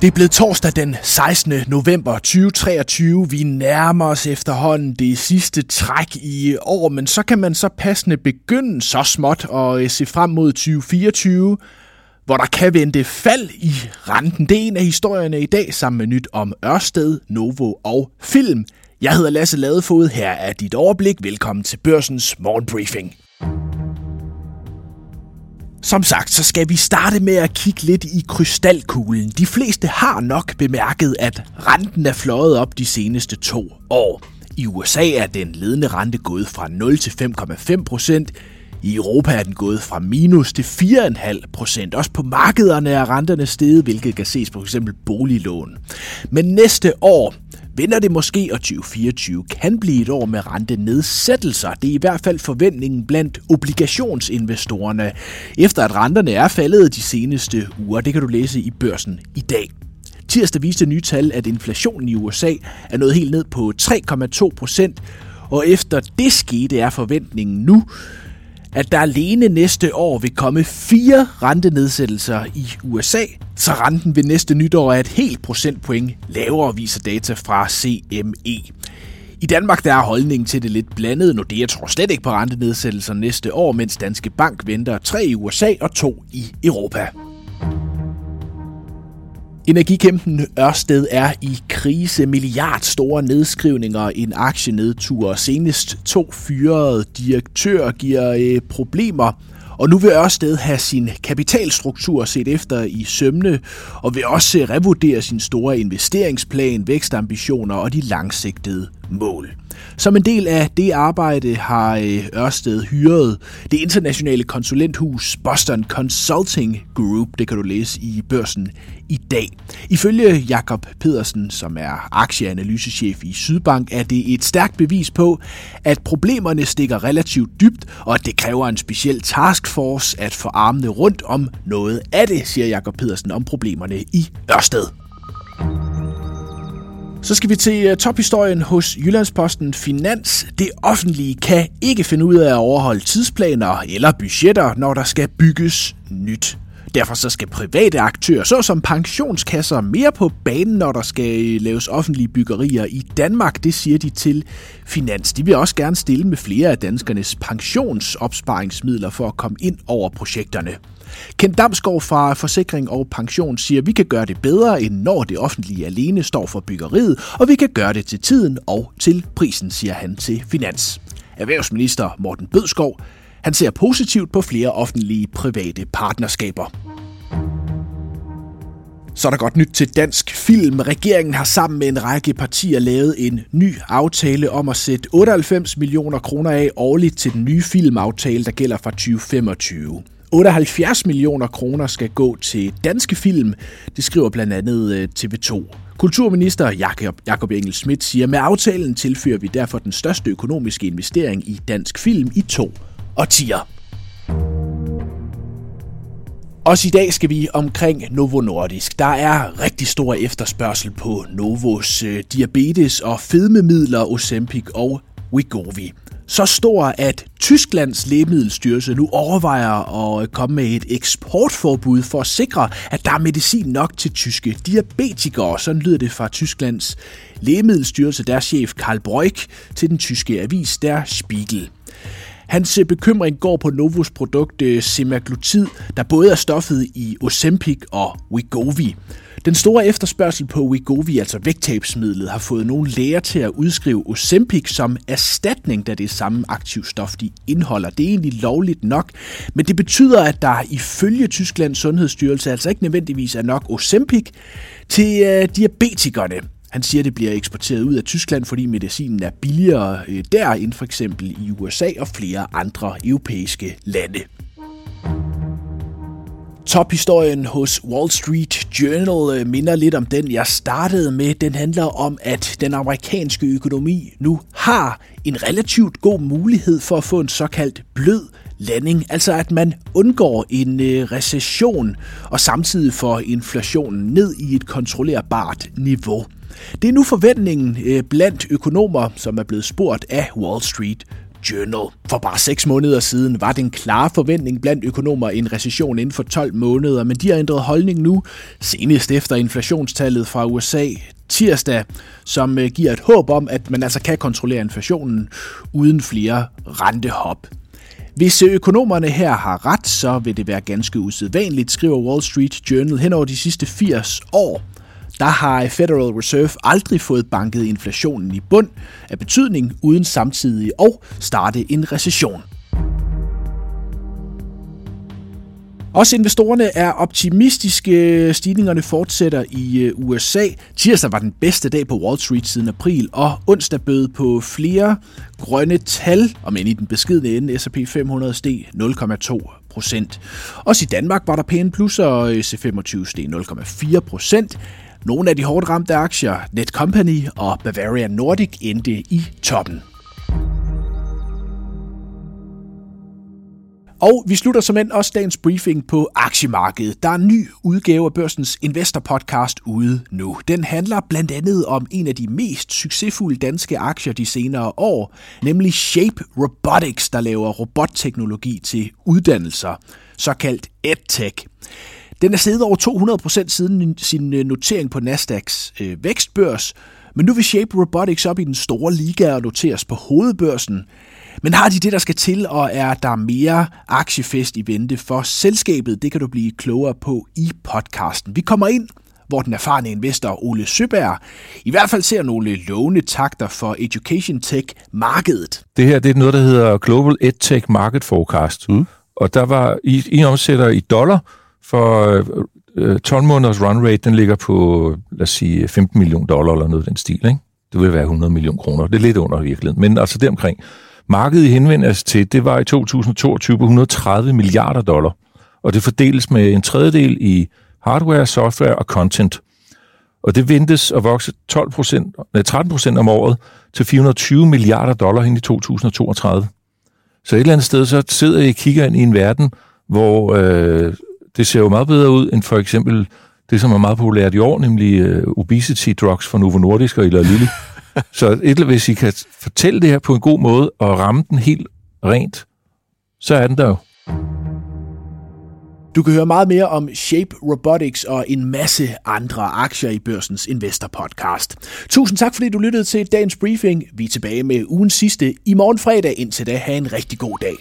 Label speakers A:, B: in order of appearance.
A: Det er blevet torsdag den 16. november 2023. Vi nærmer os efterhånden det sidste træk i år, men så kan man så passende begynde så småt og øh, se frem mod 2024, hvor der kan vente fald i renten. Det er en af historierne i dag sammen med nyt om Ørsted, Novo og film. Jeg hedder Lasse Ladefod, her er dit overblik. Velkommen til Børsens morgenbriefing. Som sagt, så skal vi starte med at kigge lidt i krystalkuglen. De fleste har nok bemærket, at renten er fløjet op de seneste to år. I USA er den ledende rente gået fra 0 til 5,5 procent. I Europa er den gået fra minus til 4,5 procent. Også på markederne er renterne steget, hvilket kan ses på f.eks. boliglån. Men næste år vender det måske, og 2024 kan blive et år med rentenedsættelser. Det er i hvert fald forventningen blandt obligationsinvestorerne, efter at renterne er faldet de seneste uger. Det kan du læse i børsen i dag. Tirsdag viste nye tal, at inflationen i USA er nået helt ned på 3,2 procent, og efter det skete er forventningen nu, at der alene næste år vil komme fire rentenedsættelser i USA, så renten ved næste nytår er et helt procentpoint lavere, viser data fra CME. I Danmark der er holdningen til det lidt blandet. Nordea tror slet ikke på rentenedsættelser næste år, mens Danske Bank venter tre i USA og to i Europa. Energikæmpen Ørsted er i krise. Milliard store nedskrivninger, en aktienedtur. Senest to fyrede direktører giver øh, problemer. Og nu vil Ørsted have sin kapitalstruktur set efter i sømne, og vil også øh, revurdere sin store investeringsplan, vækstambitioner og de langsigtede mål. Som en del af det arbejde har øh, Ørsted hyret det internationale konsulenthus Boston Consulting Group. Det kan du læse i børsen i dag. Ifølge Jakob Pedersen, som er aktieanalysechef i Sydbank, er det et stærkt bevis på, at problemerne stikker relativt dybt, og at det kræver en speciel taskforce at få armene rundt om noget af det, siger Jakob Pedersen om problemerne i Ørsted. Så skal vi til øh, tophistorien hos Jyllandsposten Finans. Det offentlige kan ikke finde ud af at overholde tidsplaner eller budgetter, når der skal bygges nyt. Derfor så skal private aktører, såsom pensionskasser, mere på banen, når der skal øh, laves offentlige byggerier i Danmark. Det siger de til Finans. De vil også gerne stille med flere af danskernes pensionsopsparingsmidler for at komme ind over projekterne. Kent Damsgaard fra Forsikring og Pension siger, at vi kan gøre det bedre, end når det offentlige alene står for byggeriet, og vi kan gøre det til tiden og til prisen, siger han til Finans. Erhvervsminister Morten Bødskov han ser positivt på flere offentlige private partnerskaber. Så er der godt nyt til dansk film. Regeringen har sammen med en række partier lavet en ny aftale om at sætte 98 millioner kroner af årligt til den nye filmaftale, der gælder fra 2025. 78 millioner kroner skal gå til danske film, det skriver blandt andet øh, TV2. Kulturminister Jakob, Jakob Engel Schmidt siger, med aftalen tilfører vi derfor den største økonomiske investering i dansk film i to årtier. Også i dag skal vi omkring Novo Nordisk. Der er rigtig stor efterspørgsel på Novos øh, diabetes- og fedmemidler Ozempic og Wegovy så stor, at Tysklands lægemiddelstyrelse nu overvejer at komme med et eksportforbud for at sikre, at der er medicin nok til tyske diabetikere. Sådan lyder det fra Tysklands lægemiddelstyrelse, deres chef Karl Breuk, til den tyske avis Der Spiegel. Hans øh, bekymring går på Novos produkt øh, semaglutid, der både er stoffet i Ozempic og Wegovy. Den store efterspørgsel på Wegovy, altså vægttabsmidlet, har fået nogle læger til at udskrive Ozempic som erstatning, da det er samme aktivstof, de indeholder. Det er egentlig lovligt nok, men det betyder, at der ifølge Tysklands Sundhedsstyrelse altså ikke nødvendigvis er nok Ozempic til øh, diabetikerne. Han siger, at det bliver eksporteret ud af Tyskland, fordi medicinen er billigere øh, der end for eksempel i USA og flere andre europæiske lande. Tophistorien hos Wall Street Journal øh, minder lidt om den, jeg startede med. Den handler om, at den amerikanske økonomi nu har en relativt god mulighed for at få en såkaldt blød landing, altså at man undgår en øh, recession og samtidig får inflationen ned i et kontrollerbart niveau. Det er nu forventningen øh, blandt økonomer, som er blevet spurgt af Wall Street Journal. For bare 6 måneder siden var det en klar forventning blandt økonomer en recession inden for 12 måneder, men de har ændret holdning nu, senest efter inflationstallet fra USA tirsdag, som øh, giver et håb om, at man altså kan kontrollere inflationen uden flere rentehop. Hvis øh, økonomerne her har ret, så vil det være ganske usædvanligt, skriver Wall Street Journal hen over de sidste 80 år. Der har Federal Reserve aldrig fået banket inflationen i bund af betydning uden samtidig at starte en recession. Også investorerne er optimistiske. Stigningerne fortsætter i øh, USA. Tirsdag var den bedste dag på Wall Street siden april, og onsdag bød på flere grønne tal, om end i den beskidende ende S&P 500 steg 0,2 procent. Også i Danmark var der pæne plusser, øh, og C25 steg 0,4 procent. Nogle af de hårdt ramte aktier, Netcompany og Bavaria Nordic, endte i toppen. Og vi slutter som end også dagens briefing på aktiemarkedet. Der er en ny udgave af Børsens Investor Podcast ude nu. Den handler blandt andet om en af de mest succesfulde danske aktier de senere år, nemlig Shape Robotics, der laver robotteknologi til uddannelser, såkaldt EdTech. Den er steget over 200% siden sin øh, notering på Nasdaqs øh, vækstbørs, men nu vil Shape Robotics op i den store liga og noteres på hovedbørsen. Men har de det, der skal til, og er der mere aktiefest i vente for selskabet? Det kan du blive klogere på i podcasten. Vi kommer ind hvor den erfarne investor Ole Søberg i hvert fald ser nogle lovende takter for Education Tech-markedet.
B: Det her det er noget, der hedder Global EdTech Market Forecast. Mm. Og der var i, i omsætter i dollar for øh, øh 12 måneders run rate, den ligger på, lad os sige, 15 millioner dollar eller noget den stil, ikke? Det vil være 100 millioner kroner. Det er lidt under virkeligheden, men altså det omkring. Markedet i henvendes til, det var i 2022 på 130 milliarder dollar, og det fordeles med en tredjedel i hardware, software og content. Og det ventes at vokse 12% 13 procent om året til 420 milliarder dollar hen i 2032. Så et eller andet sted, så sidder I og kigger ind i en verden, hvor øh, det ser jo meget bedre ud end for eksempel det, som er meget populært i år, nemlig uh, obesity drugs fra Novo Nordisk og Eli Lilly. Så et, hvis I kan fortælle det her på en god måde og ramme den helt rent, så er den der jo.
A: Du kan høre meget mere om Shape Robotics og en masse andre aktier i Børsens Investor Podcast. Tusind tak, fordi du lyttede til dagens briefing. Vi er tilbage med ugens sidste i morgen fredag. Indtil da, have en rigtig god dag.